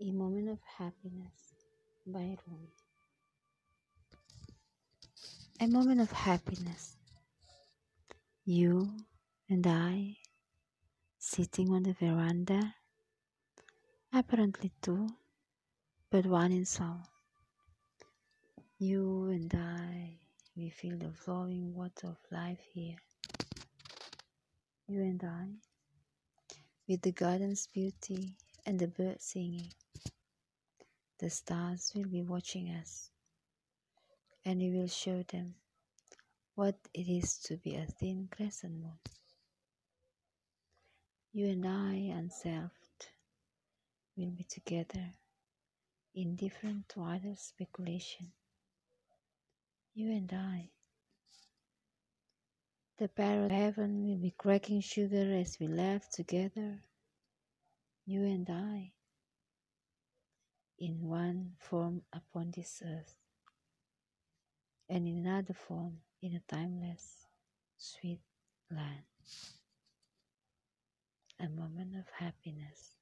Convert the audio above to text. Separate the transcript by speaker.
Speaker 1: A Moment of Happiness by Rumi. A moment of happiness. You and I sitting on the veranda, apparently two, but one in soul. You and I, we feel the flowing water of life here. You and I, with the garden's beauty and the birds singing. The stars will be watching us, and we will show them what it is to be a thin crescent moon. You and I, unselfed, will be together, indifferent to other speculation. You and I. The parrot heaven will be cracking sugar as we laugh together. You and I in one form upon this earth, and in another form in a timeless, sweet land. A moment of happiness.